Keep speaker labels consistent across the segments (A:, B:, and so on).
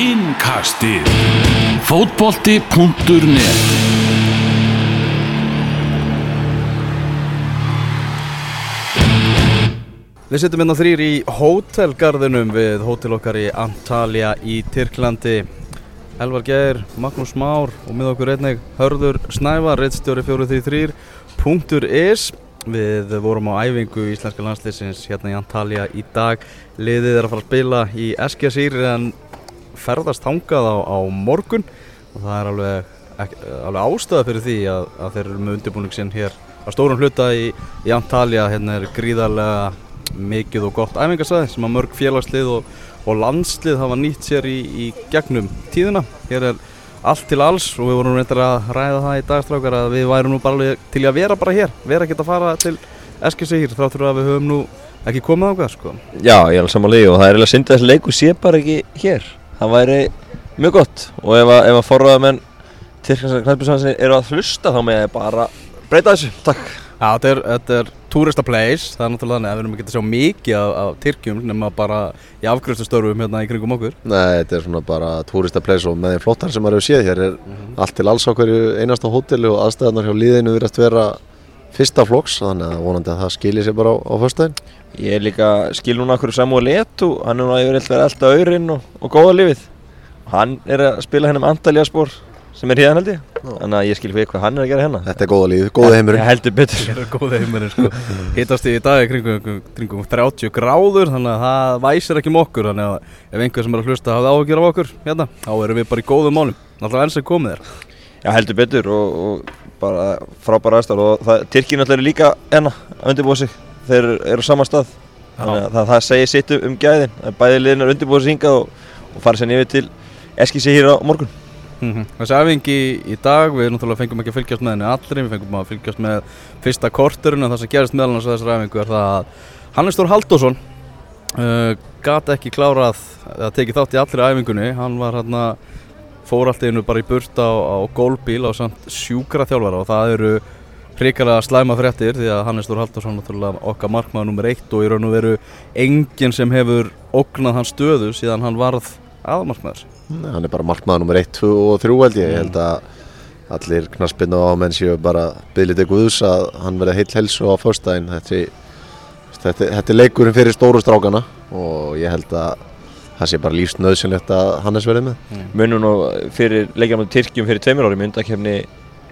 A: Innkastið Fótbolti.net
B: Við sittum hérna þrýr í hótelgarðinum við hótel okkar í Antalya í Tyrklandi. Elvar Geir, Magnús Már og með okkur einnig Hörður Snævar, reittstjóri 433.is. Við vorum á æfingu í Íslenska landslýsins hérna í Antalya í dag. Liðið er að fara að spila í Eskjasýr en ferðast hangað á, á morgun og það er alveg, ekki, alveg ástæða fyrir því að, að þeir eru með undirbúning sinn hér á stórum hluta í, í Antalya. Hérna er gríðarlega mikið og gott æfingarsæði sem að mörg félagslið og, og landslið hafa nýtt sér í, í gegnum tíðina. Hér er allt til alls og við vorum reyndar að ræða það í dagstrákar að við værum nú bara alveg til að vera bara hér, vera ekki að fara til Eskilsíkir þráttur að við höfum nú ekki komið á hvað sko.
C: Já, ég er alveg samanlega og það er eiginlega synd að þessi leiku sé bara ekki hér. Það væri mjög gott og ef að, ef að forraðamenn Tyrklandsar knæspisansin eru að hlusta þá með ég bara breyta þessu. Takk.
B: Já, þetta er, þetta er tourista place, það er náttúrulega þannig að við erum ekki að sjá mikið af, af Tyrkjum nema bara í afgröðstustörfum hérna í kringum okkur.
D: Nei, þetta er svona bara turistapleis og með þeim flottar sem maður hefur séð hér er allt til alls á hverju einasta hóteli og aðstæðanar hjá líðinu virðast vera fyrsta flokks þannig að vonandi að það skilir sér bara á, á föstudaginn.
C: Ég er líka skil núna okkur Samuel Etu, hann er núna yfir eitthvað alltaf auðrinn og, og góða lífið. Hann er að spila henni um Andalja spór sem er hérna held ég. Þannig að ég skil fyrir hvað hann er að gera hérna.
D: Þetta er góða lífið, góða heimurinn.
C: Ég heldur betur.
B: Það er góð heimurinn sko. Hittast í dag í kringum, kringum 30 gráður þannig að það væsir ekki um okkur þannig að ef einhver sem er að hlusta hafði áhugjur af okkur hérna, þá erum við bara í góðum málum. Náttúrulega enn sem komið er.
C: Já heldur betur og, og bara frábæra aðstæður og Tyrkir náttúrulega eru líka enna að undirbúa sig. Þeir eru á sama stað. Þannig að það, það segir sitt um gæðin. Bæði liðin er undirbúa sig hingað og, og fara sér nefnir til Eskísi hér á morgun.
B: Mm -hmm. Þessi æfingi í dag, við náttúrulega fengum ekki að fylgjast með henni allri, við fengum að fylgjast með fyrsta korturinn en það sem gerist meðal hans að þessari æfingu er það að Hannes Þór Haldásson uh, gati ekki klárað að teki þátt í allri æfingunni, hann var hérna fór allt einu bara í burt á, á gólbíl á samt sjúkra þjálfara og það eru hrikalega slæma fréttir því að Hannes Þór Haldásson náttúrulega okkar markmaður nummer eitt og í raun og veru enginn sem hefur ógnað hans stöðu síðan hann varð aðmarkmaður.
D: Nei, hann er bara markmaður nummer 1, 2 og 3 held ég. Ég held að allir knaspinn og ámenn séu bara eitthvað ús að hann verði heill helsu á fyrstæðin. Þetta, þetta, þetta er leikurinn fyrir stóru strákana og ég held að það sé bara lífsnöðsynlegt að Hannes verði með.
C: Mm. Munum nú fyrir leikjum á Tyrkjum fyrir tveimur ári mynd að kemni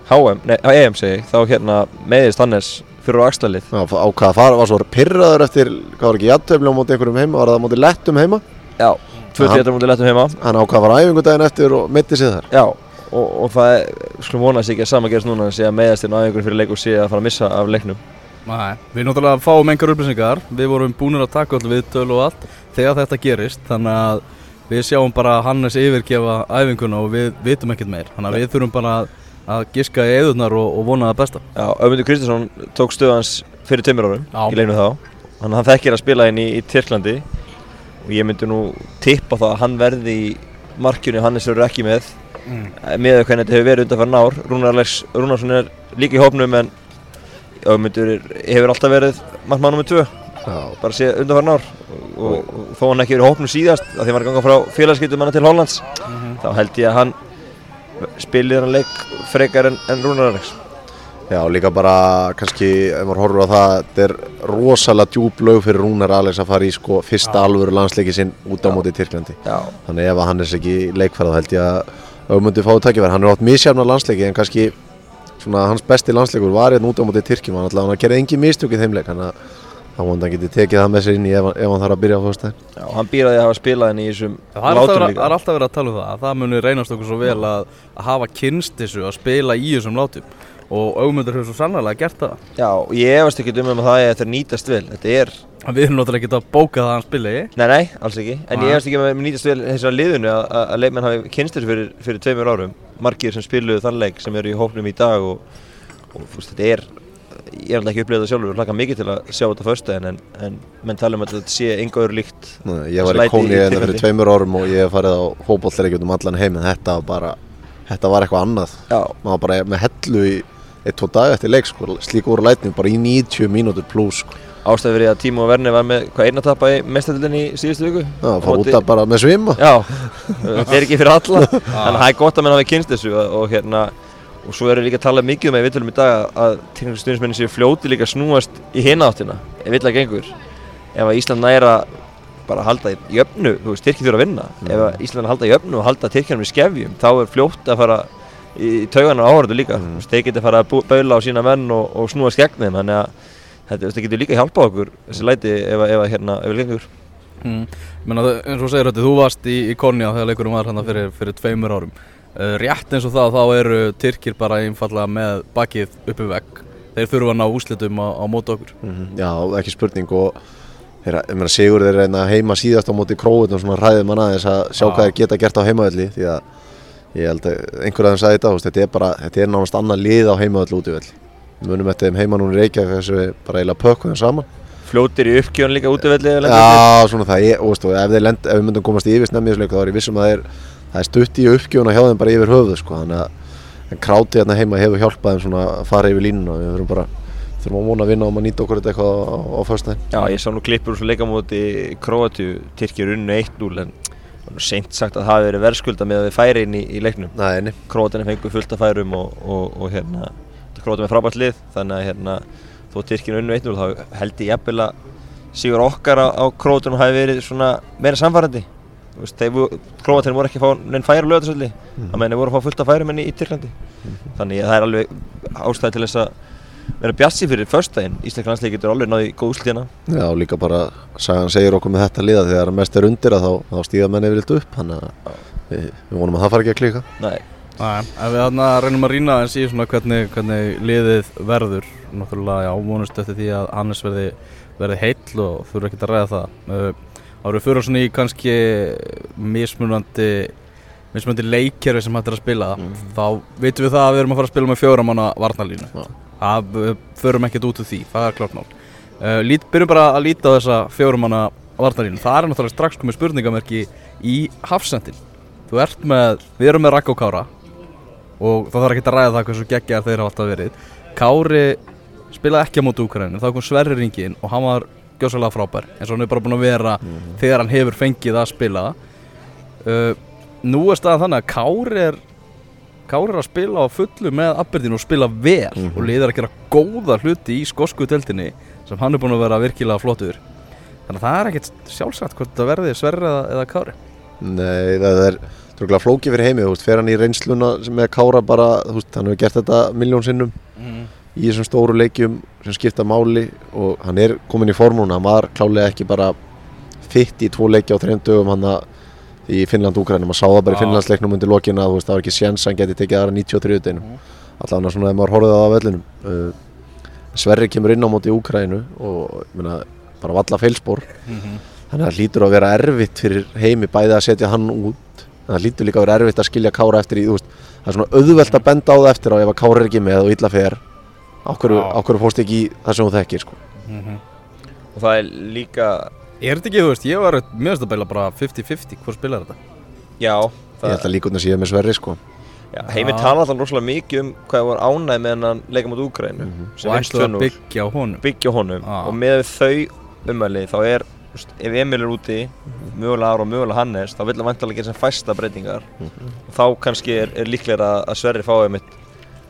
C: HM, nei, EM segi, þá hérna meðist Hannes fyrir á axlalið.
D: Já, á hvað það var svo pyrraður eftir, hvað var ekki jættöfli á móti einhverjum heima, var það á móti lettum heima?
C: Já, 2-3 mútið lettum heima.
D: Hann ákvað var æfingudaginn eftir og mitti sig þar.
C: Já, og, og það skulum vonast ekki að sama gerist núna en sé að meðast inn á æfingur fyrir leik og sé að fara að missa af leiknum.
B: Nei, við náttúrulega fáum engar upplýsingar, við vorum búinir að taka allir viðtölu og allt þegar þetta gerist, þannig að við sjáum bara Hannes yfirgefa æfinguna og við vitum ekkert meir, þannig að við þurfum bara að, að giska í eðurnar og, og vona það besta.
C: Já, Ömundur Kristinsson tók stöðans fyrir tveimur árum
B: Já.
C: í leiknum þá, þannig að hann þekkir að spila inn í, í Tyrklandi. Og ég myndi nú tippa það að hann verði í markjunni Hannes eru ekki með.
B: Mm.
C: með hvernig þetta hefur verið undan ár. Rúnarsson er líka í hópnum en Ögmundur hefur alltaf verið markmann nr. 2 bara sé undan ár. Og, og, og þó hann ekki verið hópnum síðast að því hann var að ganga frá félagskiptum hann til Hollands þá held ég að hann spilir hann leik frekar en, en Rúnar Alex.
D: Já, líka bara kannski, ef maður horfur á það, þetta er rosalega djúb lög fyrir Rúnar Alex að fara í sko fyrsta alvöru landsleiki sinn út á móti í Tyrklandi.
C: Já,
D: Þannig ef hann er ekki leikfæra þá held ég að auðmundi fáið tækifæri. Hann er átt misjafna landsleiki en kannski svona hans besti landsleikur var hérna út á móti í Tyrkjum. Hann alltaf hann gerði engin mistök í þeim leik, þannig að hann geti tekið það með sér inn í ef, hann- ef hann þarf að byrja á fyrstæðin.
C: já hann býr að hafa spilað henni í þessum látum líka
B: það er alltaf verið að tala um það, að það muni reynast okkur svo vel að, að hafa kynst þessu, að spila í þessum látum og augmundur hefur svo sannlega gert það.
C: Já, ég efast ekki um að það er þetta nýtast vel Þetta er,
B: Við erum náttúrulega ekki að bóka það að hann spila í.
C: nei nei, alls ekki. En ég efast ekki um að nýtast vel þessar liðinu að, að, að leikmenn hafi kynst þessu fyrir, fyrir tveimur árum. Margir sem spiluðu þann leik sem eru í hópnum í dag og, og þú veist, þetta er Ég er alltaf ekki upplegað það sjálfur og hlaka mikið til að sjá þetta föstudaginn en, en menn tala um að þetta sé enga öðru líkt.
D: Nei, Ég var í Kóni hérna fyrir tveimur árum og ég hef farið á fótbollleikjum um allan heim en þetta var bara, þetta var eitthvað annað.
C: Já,
D: maður var bara með hellu í eitt, tvo dag eftir leik sko, slík voru lætning bara í 90 mínútur pluss sko.
C: Ástæði fyrir að Tímo Werner var með hvað eina tappa í mestardildinni í síðustu viku?
D: Já, fara út að bara með svima.
C: Já, þetta er ekki fyrir alla. Að það er gott að menn hafi kynst þessu og, hérna og svo erum við líka að tala mikið um að við viljum í dag að tekniska stundismennin séu fljóti líka að snúast í hináttina ef vill að gengur. Ef að Ísland næra bara að halda í öfnu, þú veist, Tyrkir þurfa að vinna. Ef að Ísland að halda í öfnu og halda Tyrkjanum í skefjum þá er fljótt að fara í tauganar áhörðu líka. Mm. þeir geta fara að baula á sína menn og, og snúast gegn þeim. Þannig að þetta þetta getur líka hjálpað okkur þessi læti ef að, ef að hérna, ef við gengur.
B: Mm. Menna, eins og þú segir þetta, þú varst í, í Konja þegar leikurum var hann fyrir, fyrir tveimur árum. Uh, Rétt eins og það, þá eru Tyrkir bara einfallega með bakið uppi vegg. Þeir þurfa að ná úslitum á, á móti okkur.
D: Mhm, Já, ekki spurning og þeirra, ég meina, Sigur þeir reyna heima síðast á móti króut og svona ræðið mann aðeins að sjá
B: Já.
D: hvað þeir geta gert á heimavelli því að ég held að einhver aðeins sagði þetta, þetta er bara, þetta er nánast annað lið á heimavelli útivelli munum eftir þeim heima núna í Reykjavík þessu við bara eiginlega pökkum þeim saman
C: fljótir í uppgjöðan líka ef við lendum
D: Já, svona það, ég, og, og ef, lend, ef við myndum komast í yfirsnefni í þessu leik þá er ég vissum að þeir, það er stutt í uppgjöfuna hjá þeim bara yfir höfuð sko, þannig að en krátið hérna heima hefur hjálpað þeim svona að fara yfir línuna við þurfum bara, þurfum að vona að vinna og maður nýta okkur þetta eitthvað á, á, á föstudaginn.
C: Já, ég sá nú klippur úr svo leikamóti Króatíu, Tyrkir unnu 1-0 en það er seint sagt að það hafi verið verðskulda með að við færi inn í, í leiknum
D: Nei, nei.
C: Króatinni fengu fullt af færum og, og, og hérna Króatin er frábært lið þannig að hérna þó Tyrkir unnu 1-0 þá held ég jafnvel að sigur okkar á, á Króatunum hafi verið svona meira samfærandi Króatin voru ekki að fá neinn færi lögðarsöldi mm. að menn þeir voru að fá fullt af færum enn í, Tyrklandi. Þannig að það er alveg ástæði til þess að vera bjassi fyrir förstæðin Íslensk landsleik getur alveg náði góð úrslitina
D: Já, líka bara, sagan segir okkur með þetta liða þegar mest er undir að þá, þá stíða menn yfir eitthvað upp, þannig að við, við vonum að það fara ekki að klíka.
C: Nei,
B: en við þarna reynum að rýna síðan svona hvernig, hvernig liðið verður. Náttúrulega, já, vonust eftir því að Hannes verði, verði heill og þurfa ekki að ræða það. Uh, Árið fyrir svona í kannski mismunandi mismunandi leikkerfi sem hægt er að spila þá vitum við það að við erum að fara að spila með fjóramanna varnalínu
D: Já.
B: Það förum ekkert út úr því, það er klart mál. Uh, lít, Byrjum bara að líta á þessa fjóramanna varnalínu Það er náttúrulega strax komið spurningamerki í hafsendin. Þú ert með, við erum með Rakko Kára og það þarf ekki að ræða það hversu geggjar þeir hafa alltaf verið. Kári spilaði ekki á móti Úkraínu þá kom Sverri ringin og hann var gjósalega frábær eins og hann er bara búin að vera þegar hann hefur fengið að spila. Uh, nú er staðan þannig að Kári er Kári er að spila á fullu með Aberdeen og spila vel og liðir að gera góða hluti í skosku teltinni sem hann er búin að vera virkilega flottur. Þannig að það er ekkert sjálfsagt hvort það verði Sverri eða Kári.
D: Nei, það er trúklega flókið fyrir heimi, þú veist, fer hann í reynsluna sem með Kára bara, þú veist, hann hefur gert þetta miljón sinnum í þessum stóru leikjum sem skipta máli og hann er komin í form núna, hann var klálega ekki bara fitt í tvo leiki á þreim dögum hann í Finnland-Úkrænum, maður sá það bara í
B: Já.
D: Finnlandsleiknum undir lokina, þú veist, það var ekki séns að hann geti tekið aðra 93 deginum, allavega svona ef maður horfið það á vellinum. Uh, Sverri kemur inn á móti Úkrænu og, ég meina, bara valla feilspor. Þannig að það hlýtur að vera erfitt fyrir heimi bæði að setja hann út það hlýtur líka að vera erfitt að skilja Kára eftir í þú veist, það er svona auðvelt að benda á það eftir á ef að Kára er ekki með og illa fer. Okkur,
B: Já.
D: okkur fórst ekki í það sem þú þekkir sko.
C: og það er líka
B: Er þetta ekki, þú veist, ég var mjög að beila bara 50-50 hvort spilar þetta?
C: Já,
D: ég held að líka að séu með Sverri sko.
C: já Heimir tala alltaf rosalega mikið um hvað það var ánægð með hann leika mot Úgrænu sem
B: og
C: vinnst
B: ætlaði að
C: 2-0
B: byggja á honum.
C: Byggja á honum. Og með þau umæli þá er veist, ef Emil er úti mögulega Aron og mögulega Hannes þá vill hann vantalega gera sem fæsta breytingar og þá kannski er, er líklega að, að Sverri fái mitt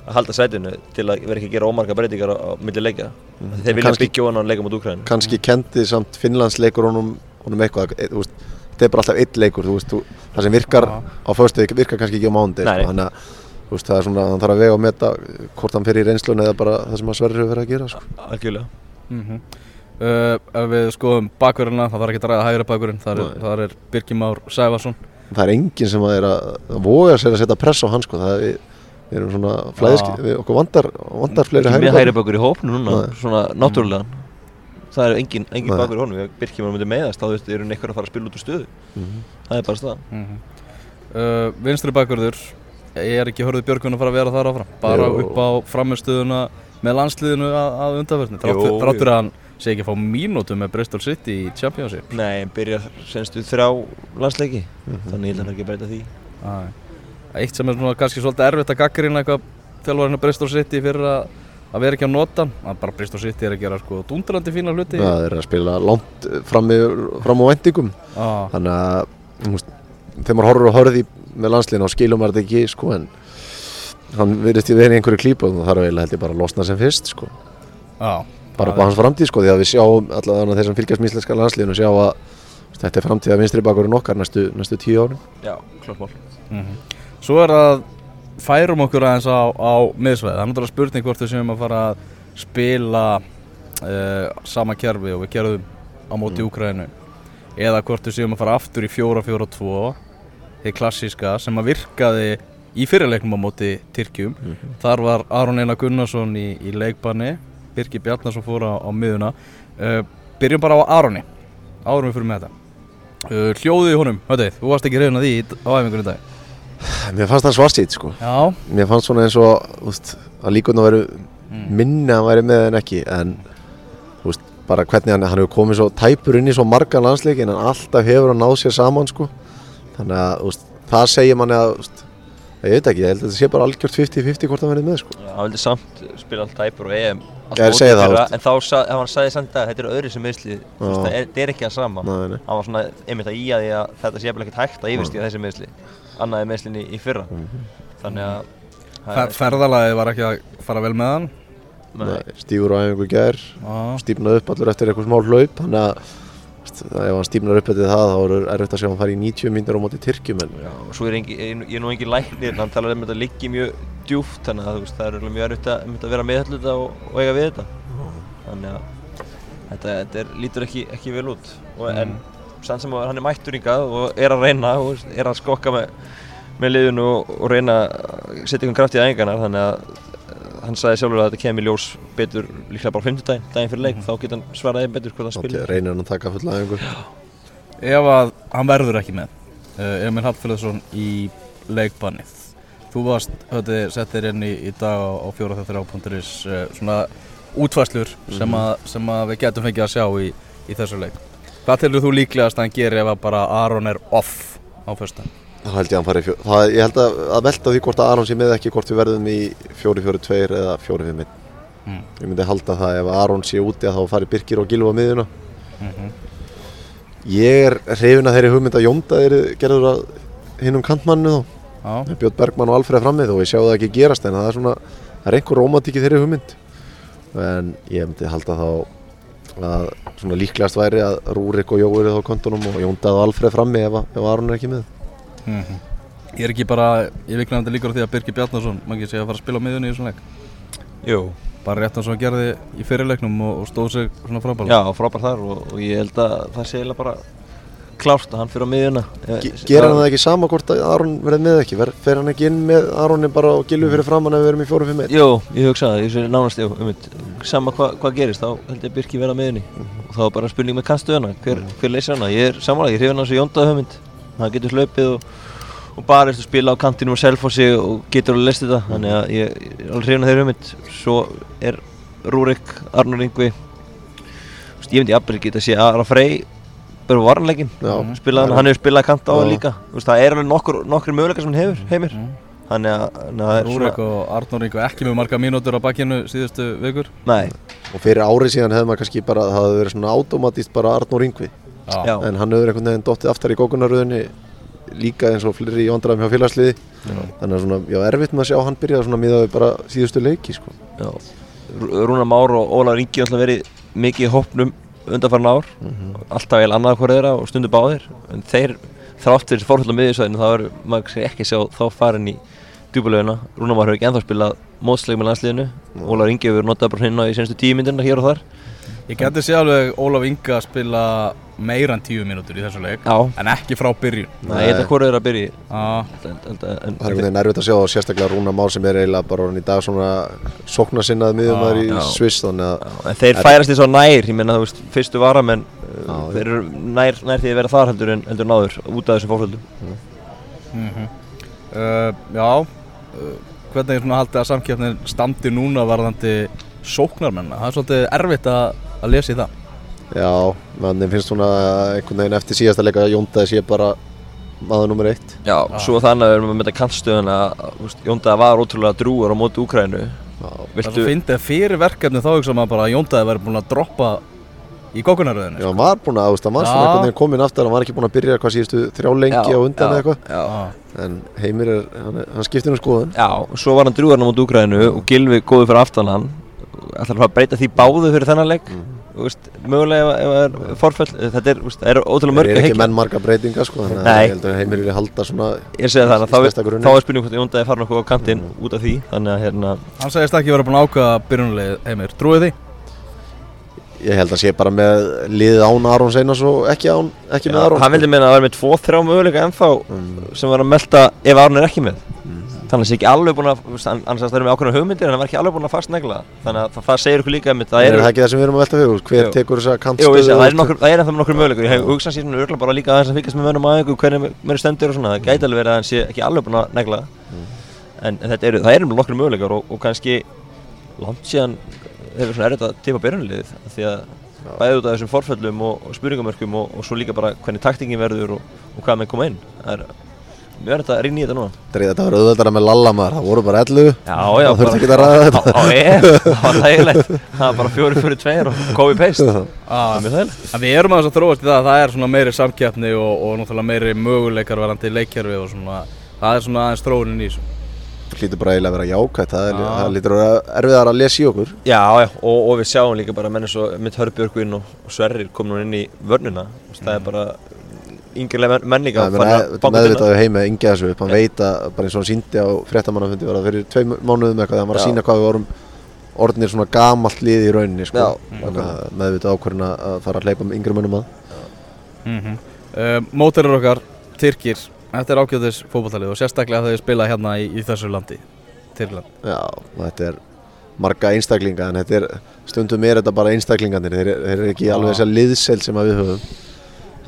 C: að halda sætinu til að vera ekki að gera ómarga breytingar á, á milli leikja þeir vilja
D: Kannski-
C: byggja á hann og leika mot Úgrænu
D: kannski kendi samt Finnlandsleikur honum, honum eitthvað e, þú veist, þetta er bara alltaf eitt leikur þú veist, þú, það sem virkar
B: Já.
D: á föstu virkar kannski ekki á
C: Nei.
D: sko. þannig að þú veist, það er svona, hann þarf að vega og meta hvort hann fer í reynslun eða bara það sem að Sverri hefur verið að gera sko.
C: algjörlega
B: mm uh, Ef við skoðum bakverðina, það þarf ekki að ræða hægra bakverðin þar, er- þar er Birgir Már Sæfarsson
D: það er enginn sem að er að, að voga sér að setja press á hann sko. það er, við, við erum svona flæðisk,
B: Já.
D: við, okkur vandar, vandar fleiri
C: Ekki
D: hægri
C: með
D: bakverði.
C: hægri bakur í hópnu núna,
D: Nei.
C: svona náttúrulega Það er engin, engin bakur í honum, ef Birkjum var myndi meðast þá þú veist, eru neikvar að fara að spila út úr stöðu
D: Mhm.
C: Það er bara staðan
B: mm uh, Vinstri bakverður er ekki hörðu Björgun að fara að vera þar áfram bara
D: Jú.
B: upp á sé ekki að fá mínútu með Bristol City í Championship.
C: Nei, en byrjar senstu þrjá landsleiki.
D: Mhm.
C: Þannig ég held að hann ekki að breyta því.
B: Æ. Eitt sem er svona kannski svolítið erfitt að gaggrina eitthvað þjálfarinn að Bristol City fyrir að að vera ekki að nota hann að bara Bristol City er að gera sko dúndrandi fína hluti.
D: Já, þeir eru að spila langt fram, í, fram á vendingum
B: ah,
D: þannig að þú veist, þegar maður horfur og horfið í með landslíðin á skilum er þetta ekki sko en hann virðist í verið í einhverju klípu og það þarf eiginlega held ég bara að losna sem fyrst sko.
B: Já,
D: bara upp á hans framtíð sko því að við sjáum allavega þeir sem fylgjast með íslenska landsliðinu sjá að þetta er framtíð að vinstri bakurinn okkar næstu, næstu tíu árum
C: Já, klart mál
B: Mhm. Svo er það færum okkur aðeins á, á miðsvæði það er náttúrulega spurning hvort við séum að fara að spila uh, sama kerfi og við gerðum á móti
D: Mm.
B: Úkræðinu eða hvort við séum að fara aftur í 4-4-2 þið klassíska sem að virkaði í fyrirleiknum á móti Tyrkjum. Þar var Aron Einar Gunnarsson í, í leikbanni Birgir Bjarnarsson fór á, á miðuna uh, byrjum bara á Aroni. Árum við fyrir með þetta. Uh, hljóðið í honum, höfðu, þú varst ekki reyna því í- á æfingunni í dag.
D: Mér fannst það svarsýtt sko.
B: Já,
D: Mér fannst svona eins og úst, að líkun að veru
B: Mm.
D: minni að hann væri með en ekki en úst, bara hvernig hann, hann hefur komið svo tæpur inn í svo margan landsleiki en alltaf hefur hann náð sér saman sko. Þannig að úst, það segir manni að úst, ég veit ekki, ég held að þetta sé bara algjört 50-50 hvort hann verið með sko.
C: Já, hann vildi samt spila allt tæpur og EM allt
D: Já, ég
C: mótið
D: segi það.
C: En þá sa, hann sagði samt að þetta er öðru sem meðsli
D: Já.
C: Það er, þetta er ekki að sama
D: Nei, nei.
C: Hann var svona einmitt að í að því að þetta sé ekkert hægt að yfirstíða þessi meðsli Annaði meðslinni í fyrra
D: Mhm.
C: Þannig að það
B: Fer,
C: er-
B: ferðalagið var ekki að fara vel með hann
C: Nei.
D: Nei, stífur á æfingu í gær
B: Já,
D: stífnað upp allur eftir eitthvað smá hlaup þannig að úst, ef hann stífnar upp eftir það þá er erfitt að sjá hann fara í 90 mínir á móti Tyrkjum en
C: Já, og svo er engi, ég, ég er nú engin læknir en hann talar um þetta liggi mjög djúft þannig að veist, það er mjög erfitt að, að vera með þetta og, og eiga við þetta. Þannig að þetta, þetta er, lítur ekki, ekki vel út. Og, en sann sem hann er mættur hingað og er að reyna og veist, er að skokka með, með liðinu og, og reyna að setja einhvern kraft í æfingarnar þannig að hann sagði sjálfur að þetta kemur í ljós betur líklega bara á 50 daginn, daginn fyrir leik þá getur hann svaraði betur hvort hann
D: þá
C: spilir
D: reynir hann að taka fulla æfingu?
B: Ef að hann verður ekki með uh, Emil Hallfjörðsson í leikbannið. Þú varst, höfði, settir inn í, í dag á, 4.3.is uh, svona útfæslur sem, að, sem að við getum fengið að sjá í, í þessu leik. Hvað telur þú líklegast að hann gerir ef að bara Aron er off á fyrsta?
D: Þá held ég að hann fari í fjó... það, ég held að, að velta því hvort að Aron sé með ekki hvort við verðum í 4-4-2 eða 4-5-1
B: Mm.
D: ég myndi halda það ef Aron sé úti að þá fari Birkir og Gilva á miðuna
B: Mm
D: ég er hrifin að þeirri hugmynd að Jónda er gerður að hinnum kantmannu þá. Með Björn Bergmann og Alfreð frammið og ég sjá það ekki gerast en það er svona, það er einhver romantík í þeirri hugmynd. En ég myndi halda þá að svona líklegast væri að Rúrik og Jó eru þá kontunum og Jónda og Alfreð frammi ef, ef Aron er ekki með
B: mm Ég er ekki bara, ég viknaði líka á því að Birgir Bjarnarsson mann sé að fara að spila á miðunni í svona leik.
C: Jú,
B: bara rétt eins og hann gerði í fyrirleiknum og, og stóð sig svona frábæla
C: já, frábær þar og, og ég held að það sé eiginlega bara klárt að hann fyrir á miðjuna.
D: Ge Gerir hann það ekki sama hvort að Aron verði með ekki? Ver, fer hann ekki inn með Aroni bara og Gilvi fyrir framann ef við erum í 4-5-1?
C: Jú, ég hugsa það, ég sé nánast, jú, um sama hvað hva gerist, þá held ég að Birki verða með henni og þá er bara spurning með kannstuðuna, hver, hver leysir hana, ég er samanlega, ég hrifin hans og Jóndaði hugmynd, hann getur hlaupið og, og eftir að spila á kantinum og selfossi og getur alveg lest þetta, þannig að ég ég er alveg hrifin að þeirra hugmynd, svo er Rúrik, Arnur Yngvi, ég myndi jafnvel geta að sé Ara Frey, bara varnleikin,
D: Já,
C: spilað hann, hann hefur spilað kant á
D: Já.
C: líka, veist, það er alveg nokkur, nokkur möguleikar sem hann hefur, heimir, þannig að, það
B: Rúrik og Arnór Ingo ekki með marga mínútur á bakkinu síðustu vikur.
C: Nei,
D: Og fyrir árið síðan hefði maður kannski bara, það hefði verið svona automatist bara Arnór Yngvi
C: Já.
D: En hann hefur einhvern veginn dottið aftar í gókunaröðinni líka eins og fleiri í vandræðum hjá félagsliði Þannig að svona, já, erfitt með að sjá hann byrja svona miðað við bara síðustu leiki sko.
C: Já, Rú- Rúnar Már og Ólaður Ingi alltaf verið mikið í hópnum undanfarn ár. Alltaf vel annað hver þeirra og stundu báðir. En þeir þrátt fyrir fórhald á miðjusvæðinu þá er maður sér ekki sjá þá farin í djúbuleguna Rúnar Már hefur ekki ennþá spilað mótsleik með landsliðinu. Ólaður Ingi hefur notað bara hinn á í senstu tíu myndina hér og þar.
B: Ég geti sé alveg Ólaf Inga að spila meira en tíu mínútur í þessu leik
C: Já,
B: en ekki frá byrjun.
C: Nei, ég held að hvort þeirra að byrja í-
B: Já,
C: en, en, en,
D: Það er einhvern veginn erfitt að sjá og sérstaklega Rúna Már sem er eiginlega bara orðinn í dag svona sóknarsinnað miðjumæður í
C: Já.
D: Sviss þannig að
C: Já, en þeir færast því svo nær, ég meina þú veist, fyrstu varamenn uh,
D: Já,
C: þeir eru nær, nær því að vera þar heldur en heldur náður út af þessum fórhaldum
B: uh, já uh, hvernig er svona haldið að samkeppnin standi núna varðandi sóknarmenna það er svolítið erfitt að, að lesa í það
D: Já, mann finnst svona einhvern veginn eftir síðasta leika að Jóndaði sé bara maður nummer eitt.
C: Já, svo þannig að við erum með þetta kantstöðuna að Jóndaða var ótrúlega drúur á móti Úkrænu
B: Það
C: viltu,
B: svo fyndið að fyrir verkefni þá maður bara að Jóndaði væri búin að droppa í gókunaröðinu
D: Já, hann var búin að, þú veist, hann var svona einhvern veginn komin aftur, hann var ekki búin að byrja hvað síðustu þrjá lengi
C: Já,
D: á undan eða eitthvað.
C: já,
D: En Heimir er, hann, hann skiptir um skoðun.
C: Já, svo var hann drúgarna mot Úgrænu og Gilvi góði fyrir aftan hann. Ætlar að breyta því báðu fyrir þennan leik. Þú veist, mögulega ef, ef það er forfell þetta er, þú veist, það er ótrúlega
D: Það
C: mörg
D: er
C: að
D: ekki menn marga breytinga, sko Þannig að
C: Nei.
D: ég held að Heimir vilja halda svona
C: ég segi það, þá, er- þá er spurning hvort Jóndaði fara nokkuð á kantinn út af því þannig að hérna,
B: Hann segist ekki vera búin að ákvaða byrjunulegi heimir. Trúið því?
D: Ég held að sé bara með liðið án Arons Einars og ekki, án, ekki með
C: já,
D: Arons.
C: hann vildi meina að vera með tvo, þrjá möguleika ennþá
D: Mm.
C: sem var að melta ef Arn er ekki með þannig að það sé ekki alveg búin að sagðist að það eru með ákveðna hugmyndir en hann var ekki alveg búin að fast negla þannig að það, það segir ykkur líka einmitt,
D: Það
C: það
D: er það ekki það sem við erum að velta fyrir Hver
C: Jú.
D: tekur þessa kantstöðu
C: það er,
D: og-
C: nokkur, það er ennþá með nokkur möguleikur, ég hef hugsað sér svona örgulega bara líka að fylgjast með mönnum aðeins hvernig mér stendur og svona, það gæti alveg verið að hann sé ekki alveg búin að negla. En, en þetta eru, það eru nokkur möguleikar og, og kannski langt síðan hefur svona erfitt að tipa byrjunliðið því að bæði út af þessum forföllum og, og spurningamörkum og, og svo líka bara hvernig taktingin verður og, og hvað með koma inn. Það er mjög erfitt að rýna í þetta núna.
D: Dreif, Þetta var auðveldara með Lalla maður, það voru bara 11
C: Já, já,
D: Það þurfti ekki að ræða þetta.
C: Á, EM, það var þægilegt. Það var bara fjóri fyrir tveir og copy paste Það
B: Ah,
C: var mjög þægilegt.
B: við erum aðeins að þróast í það að það er svona meiri samkeppni og, og náttúrulega meiri möguleikar varandi leikkerfi og svona. Það er svona aðeins þróunin í þessu.
D: Lítur bara eiginlega að vera jákvæmt Það, er, það lítur að vera erfiðar að lesa í okkur.
C: Já, já, og, og við sjáum líka bara menn eins og mitt Hörbjörgvin og, og Sverrir kom nú inn í vörnuna Það er bara yngirlega menn, menn líka
D: Það
C: farin að
D: er
C: banka inn á-
D: meðvitaðu heimi að yngja þessu upp. Hann veit að bara eins og hann síndi á fréttamannafundi var það fyrir tvei mánuðum eitthvað þegar hann var að sína hvað við vorum orðnir svona gamalt lið í rauninni sko. Að meðvitað ákvörðin að fara að hleypa með yngri mönnum að.
B: Mm -hmm. uh, Móterir okkar, Tyrkir Þetta er ágjöðis fótballtalið og sérstaklega þið spila hérna í, í þessu landi Tyrkland.
D: Já, þetta er marga einstaklinga en þetta er, stundum er þetta bara einstaklingarnir þeir, þeir eru ekki alveg þessa liðsel sem við höfum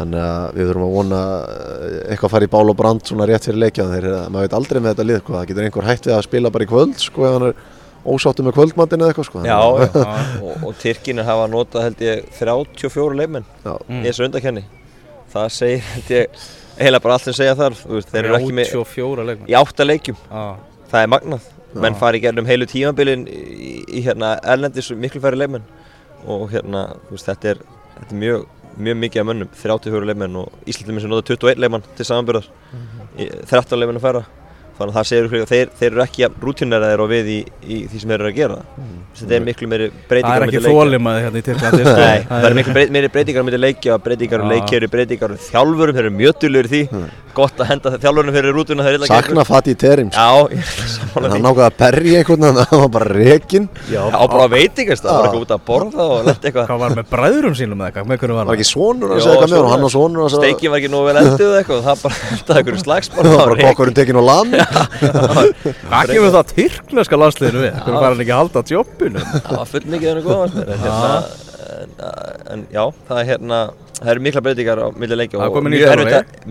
D: þannig að við þurfum að vona eh, eitthvað að fara í bál og brand svona rétt fyrir leikja þeir, maður veit aldrei með þetta lið sko. það getur einhver hætt við að spila bara í kvöld sko, ef hann er ósáttu með kvöldmandinu eða eitthvað sko.
C: Já, og, og Tyrkinir hafa notað held ég 34 leikmenn
D: já.
B: Mm.
C: í þessu undakenni Það segir held ég eiginlega bara allt sem segja þar Þeir eru ekki með
B: 34 leikmenn
C: í átta leikjum
B: ah.
C: Það er magnað Menn fari í gerðum heilu tímabilin í, í hérna erlendis miklu færri leikmenn og hérna, veist, þetta er, þetta er mjög, mjög mikið af mönnum 34 leikmenn og Íslandið sem nota 21 leikmann til samanbyrðar
B: Mhm.
C: 13 leikmenn að færa þannig að það segir ykkur þeir, þeir eru ekki rútineraðir og við í, í því sem þeir eru að gera. Þetta er miklu meiri
B: Það
C: breytingar
B: er
C: á milli
B: ekki þólimaði hérna í Tyrklandi sko.
C: Það er miklu meiri breytingar með leikja, breytingar um
B: Já.
C: leikjari, breytingar um þjálfurum, þeir eru mjög dullur í því. Gott að henda þjálfurum fyrir rútuna
D: sakna Fatih Terim sko.
C: Er
D: hann
C: því.
D: nákvæði að berja einhvern veginn hann var bara
C: Já, á bara veitingast, það var eitthvað út að borða
B: Hvað var með bræðurum sínum var
D: var ekki svonur að segja að
C: það
D: það
B: Hvað kemur það tyrkneska landsliðinu við? Hvernig var hann ekki að halda jobbinu?
C: Það var full mikið henni góða en, hérna, en, en já, það er hérna það eru mikla breytingar á milli leikja
B: Það er
C: og mjög erfitt að-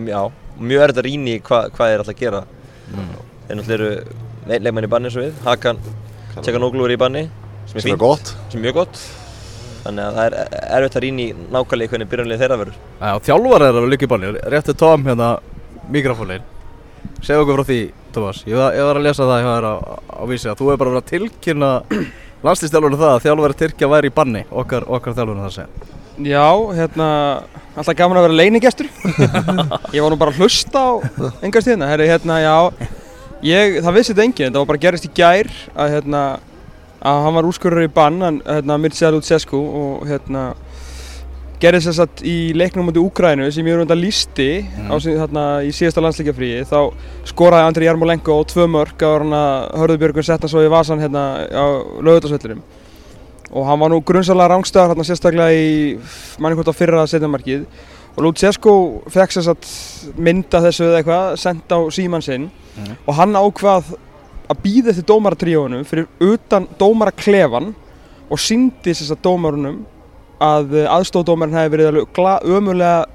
C: að rýna í hva, hvað þeir alltaf að gera.
B: Mm.
C: þeir náttúrulega eru le- leikmenn í banni eins og við Hakan, Tjekanoglu er í banni sem er
D: er gott.
C: sem er mjög gott. Þannig að það er erfitt að rýna í nákvæmlega hvernig byrjunlega þeirra verður.
B: Já, þjálfar er að líka í banni. Réttu Tom hérna mikrofónin Segðu okkur frá því, Thomas Ég var, ég var að lesa það hjá þér á, á vísi að þú hefur bara verið að tilkynna landslýstjálfurinn það að þjálfari Tyrkja væri í banni okkar, okkar þjálfurinn það segja
A: Já, hérna, alltaf gaman að vera leinigestur Ég var nú bara að hlusta á engast hérna, hérna, já ég, Það vissi þetta enginn, þetta var bara gerist í gær að, hérna, að hann var úrskurður í bann, hérna, Mircea Lutsescu og, hérna gerðist þess að í leiknum mútið Úgrænu sem ég er undan lísti á, sí- þarna, í síðasta landsleikjafríi þá skoraði Andri Jarmolenko á tvö mörg á að Hörðubjörgun setta svo í vasan hérna á lögutasvöllurum og hann var nú grunnsalega rángstöðar hérna sérstaklega í manni hvort á fyrra setjamarkið og Lutsescu fekk sér satt mynda þessu eða eitthvað sendt á síman sinn.
B: Mhm.
A: og hann ákvað að býða eftir dómaratríónu fyrir utan dómaraklefan og síndi sér satt dómarunum að aðstóðdómarinn hefði verið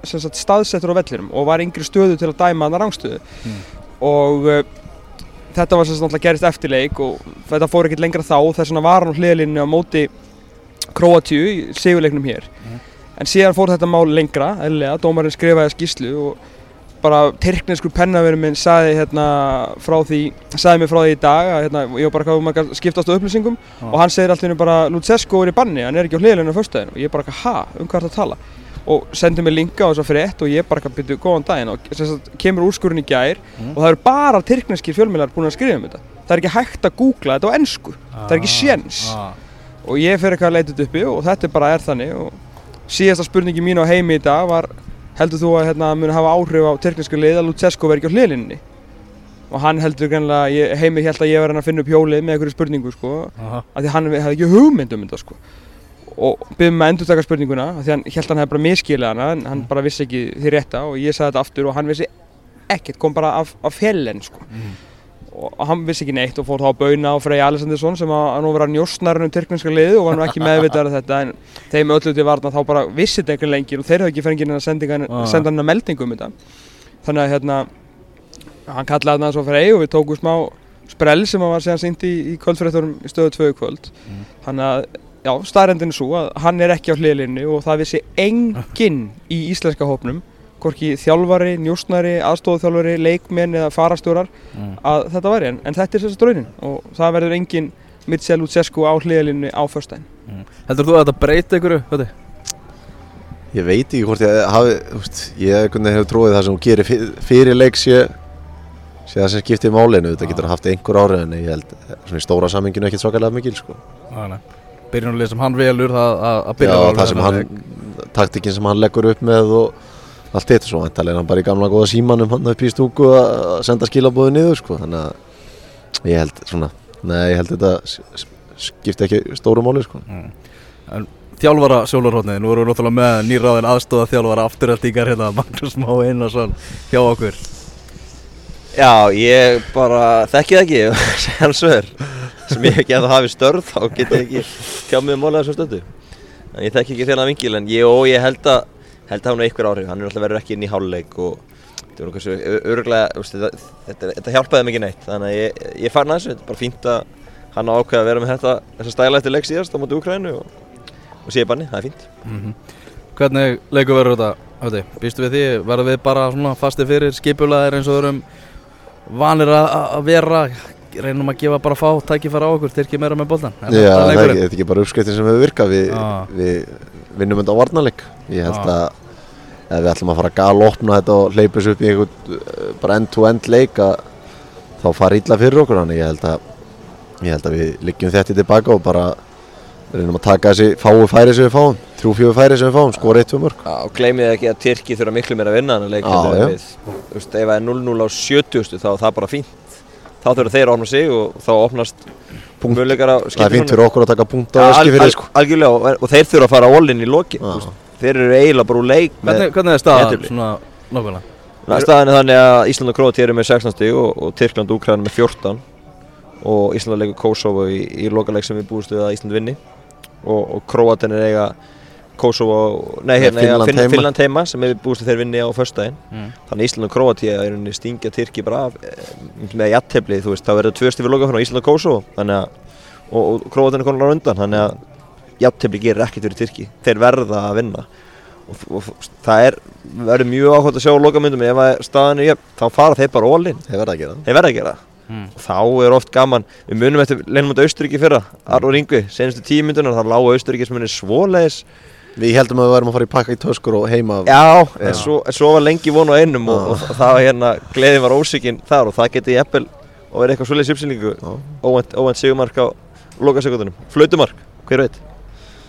A: sem sagt, staðsettur á vellinum og var yngri stöðu til að dæma hann að rángstöðu
B: Mm.
A: og uh, þetta var náttúrulega gerist eftir leik og þetta fór ekkert lengra þá þess vegna var hann hliðlinni á móti Króatíu í sigurleiknum hér
B: Mhm.
A: en síðan fór þetta mál lengra eðlilega, dómarinn skrifaði skýslu og bara tyrkneskur pennaverið minn sagði hérna frá því, sagði mér frá því í dag að hérna, ég var bara hvað um að skiptast á upplýsingum
B: Já.
A: og hann segir alltaf henni bara Lutsesco er í banni, hann er ekki á hliðilegna á föstudaginn. Og ég bara ha, um hvað er það að tala? Og sendi mér linka á þess að frétt og ég bara byrju góðan daginn. Og sagt, kemur úrskurinn í gær
B: Mm.
A: og það eru bara tyrkneskir fjölmiðlar búin að skrifa um þetta. Það er ekki hægt að googla þetta á ennsku það er ekki séns.
B: Ah.
A: og ég fer eitthvað að leita þetta uppi og þetta bara er þannig. Og síðasta spurningi mín á heimi í dag var heldur þú að hérna, muni hafa áhrif á tyrkneska lið að Lutsesco verði ekki á hliðlinni? Og hann heldur greinlega, ég, heimi held að ég hann að finna upp hjólið með einhverju spurningu sko.
B: Aha.
A: af því hann hefði ekki hugmynd um þetta sko. Og byrðum með að endur taka spurninguna því hann held hann hefði bara miskilið hana en hann bara vissi ekki því rétta og ég sagði þetta aftur og hann vissi ekkert, kom bara af, af fjellen sko og hann vissi ekki neitt og fór þá að bauna á Frey Alessandinsson sem að nú vera njósnarinn um tyrkneska liðu og var nú ekki meðvitaður af þetta. En þeim öllu til varna þá bara vissi þetta einhvern lengir og þeir hafði ekki fengið sendinga
B: Ah.
A: senda hennar meldingu um þetta. Þannig að hérna hann kallaði hann svo Frey og við tókum smá sprell sem hann var síðan sýnt í, í kvöldfrétturum í stöðu 2 kvöld. Þannig að já, staðrendin er svo að hann er ekki á hliðlinni og það vissi enginn í íslenska hópnum hvorki þjálfari, njósnari, aðstofþjálfari, leikmenn eða farastjórar
B: Mm.
A: að þetta væri en, en þetta er sérst raunin og það verður engin Mitchell Lutsescu á hliðlinni á föstudaginn.
B: Heldur þú að þetta breyti ykkur? Höti?
D: Ég veit ekki hvort ég hafi, þú veist, ég hefur trúið það sem hún gerir fyr- fyrir leik sé, sé það sem skiptir málinu, þetta getur haft einhver árið en ég held svona í stóra saminginu ekkert svakalega mikil sko.
B: Byrjunarlið sem hann velur það að að
D: Já,
B: byrja að
D: það sem hann, taktikinn sem hann leggur upp með og allt þetta svo, þannig er hann bara í gamla góða símanum hann upp í stúku að senda skilabóðu niður sko, þannig að ég held svona, nei, ég held þetta skipti ekki stóru máli sko.
B: Þjálfara sjólarhóttnið, nú erum við náttúrulega með nýraðin aðstóða þjálfara afturhaldíkar hérna Magnús Má Einarsson hjá okkur.
C: Já, ég bara þekki það ekki, svo er sem ég ekki að það hafi störð þá get ég ekki tjá mig um málega þessu stundu. En ég þekki ekki þérna vingil en ég og ég held að held að hann er einhver áhrif, hann er alltaf verið ekki inn í háluleik og þetta er hversu öruglega þetta, þetta, þetta hjálpaði mikið neitt. Þannig að ég, ég fann að þessu, þetta er bara fínt að hann á ákveða að vera með þetta þessa stæla eftir leik síðast á móti Úkrænu og, og sé banni, það er fínt.
B: Hvernig leikur verður þetta? Höti, býstu við því, verður við bara svona fasti fyrir? Skipulaðir eins og erum vanir að að vera. Reynum að gefa bara fá tækifæra á okkur. Tyrkir meira með boltan
D: Já, það er ekki, er ekki bara uppskriftin sem hefur virkað, við,
B: Ah.
D: við vinnum þetta á varnarleik. Ég held
B: Ah.
D: að ef við ætlum að fara að galopna þetta og hleypa þessu upp í einhvern uh, bara end-to-end leik að þá fara illa fyrir okkur hann. Ég held að, ég held að við liggjum þetta tilbaka og bara reynum að taka þessi fáu færi sem við fáum, þrjú fjögur færi sem við fáum, skora eitt, tvö mörg.
C: Já, og gleymið ekki að Tyrki þurfa miklu meira að vinna. Þú veist, ef það er 0-0 á 70 þá er það bara fínt. Þá þurfa þeir að opna sig og þá opnast
D: Það er fínt fyrir okkur að taka punkt á
C: al,
D: sko.
C: algjörlega og, og þeir þurfa að fara all-in í þú veist. Þeir eru eiginlega bara úr leik
B: Hvernig, hvernig er staðan svona nákvæmlega?
C: Staðan er þannig að Ísland og Króati eru með 16 stig og, og Tyrkland og Úkraina með 14 og Ísland leikur Kosovo í, í lokaleik sem við búist við að Ísland vinni og, og Króatin er eiga Kosovo, nei hérna eiga
D: Finnland
C: Finn,
D: heima.
C: Finnland heima sem við búist þeir vinni á föstudaginn
B: Mm.
C: þannig Ísland og Króati er rauninni stingja Tyrki bara af eh, með jattefli, þú veist, þá verður tvö stig við lokafinn á Ísland og Kosovo þannig að og, og Króatin er konar á undan þannig að jattefli gerir ekkert fyrir Tyrki þeir verða að vinna og, og það er, verður mjög áhuga að sjá lokamyndum ef er jöfn, þá fara þeir bara in
D: Þeir verða að gera það.
C: þeir verða að gera það
B: Mm.
C: þá er oft gaman, við munum eftir leinum út Austuríki fyrra, Arnur Ingvi senastu tíu myndunar, þá lágu Austuríki sem er svoleiðis
D: Við heldum að við værum að fara í pakka í töskur og heima
C: já,
D: Já.
C: en svo, en svo var lengi von á einum og, og það var hérna, gleðin var ósíkin þar og það geti jafnvel og verið eitthvað
D: Já.
C: óvænt, óvænt sigumark á lokasekundunum, flautumark, hver veit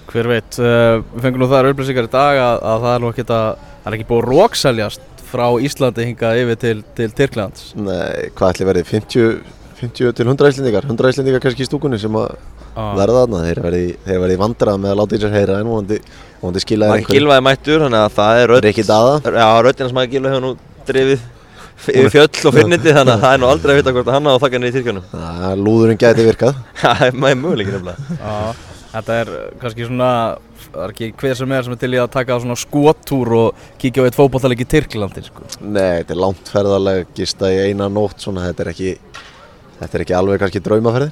B: Hver veit, uh, við fengum nú þar upplýsingar í dag að, að það er nú ekkert að það er ekki búið að rókseljast frá Íslandi hingað yfir til, til Tyrklands
D: Nei, hvað ætli verið? 50, 50 til 100 íslendingar 100 íslendingar kannski í stúkunni sem að. Verða þarna Þeir verði, þeir verði vandrað með að láta í sér heyra en vonandi, vonandi skila
C: maður gilvaði mættur, þannig að það er röddina sem maður gilva hefur nú drifið yfir fjöll og finnindi þannig að það er nú aldrei að vita hvort að hann á að þakka niður í Tyrkjunum.
D: Það lúðurinn gæti virkað.
C: Það er maður möguleikin nefnilega.
B: Já, þetta er kannski svona það er ekki hver sem er sem er til í að taka svona skotúr og kíkja á eitt fótballtaleik í Tyrklandi sko.
D: Nei, þetta er langt ferðalega gista í eina nótt svona, þetta er ekki Þetta er ekki alveg kannski draumaferðin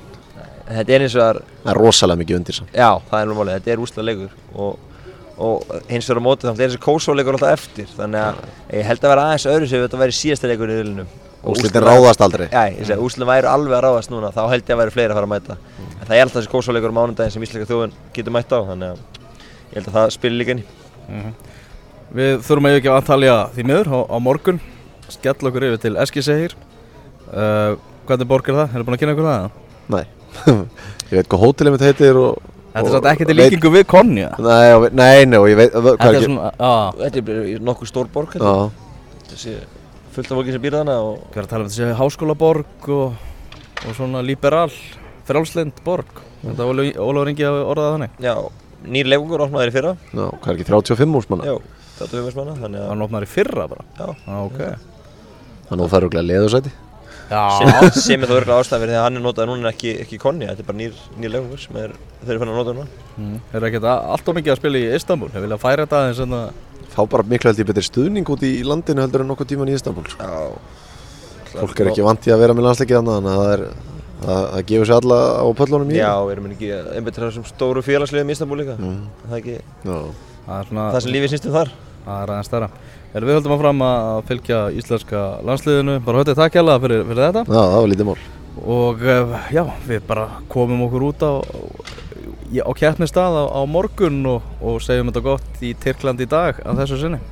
C: þetta er eins og það er
D: Það er rosalega mikið undir samt.
C: Já, það er nú málið, þetta er úslega leikur. Og, og hins vegar á móti þannig er þessi kósóleikur alltaf eftir. Þannig að ég held að vera aðeins öðru sem þetta væri síðasta leikur í viljunum
D: Úrslitin ráðast aldrei.
C: Já, ég segi, úslitin væri alveg að ráðast núna þá held ég að væri fleiri að fara að mæta. En það er alltaf þessi kósóleikur á mánundaginn sem íslenska þjóðun getur mætt á þannig að ég held að það spilir líka inn í.
B: Við þurfum að ekki að talja því miður á, á morgun. Skell okkur yfir til Eskisehir uh, Hvernig borg er það? Búin að kynna ykkur það?
D: Nei Ég veit hvað hótelið mitt heitir og
B: Þetta er ekki til
D: veit-
B: líkingu við Konja
D: Nei, og, nei, nei, og ég veit hvað
B: Þetta er svona, já.
C: Þetta er nokkuð stór borg
D: Já,
C: ég. þessi fullt af fólki sem býr þarna og
B: Hvað er að tala um þessi háskólaborg og, og svona liberal frjálslind borg. Þetta Ólafur Ingi hafi orðað þannig.
C: Já, nýr leifungur opnaði þér í fyrra.
D: Já, hvað er ekki 35 úrs manna?
C: Já, þetta er höfum þannig að
B: Hann opnaði í fyrra bara?
C: Já.
B: ah, ok.
D: Þannig að þú fær okkur leðursæti
C: sem,
B: Já
C: sem er þá örgulega því að hann er notað núna ekki, ekki konni, þetta er bara nýr, nýr leifungur sem er, þeir eru fann að nota núna.
B: Mm. Er ekki allt of mikið að spila í Istanbul Hefur viljað færa þetta aðeins en að
D: Fá bara miklu held ég betri stuðning út í landinu heldur en nokkuð tíman í Istanbul sko.
C: Já.
D: Fólk er ekki vant í að vera með landsleikið þannig þannig að það er það, það gefur sér alla á pöllunum í
C: Já, erum við ekki einbættir þessum stóru félagsliðum í Istanbul líka.
D: Mm.
C: Það er ekki
D: Já.
B: það er svona
C: það sem lífið snýst um þar.
B: Það er aðeins stærra Erum við höldum áfram að fylgja íslenska landsliðinu. Bara höldið takk hjá fyrir, fyrir þetta.
D: Já, það var lítið mál.
B: Og eh, já, við bara komum okkur út á, á keppnistað á, á morgun og, og segjum þetta gott í Tyrkland í dag að þessu sinni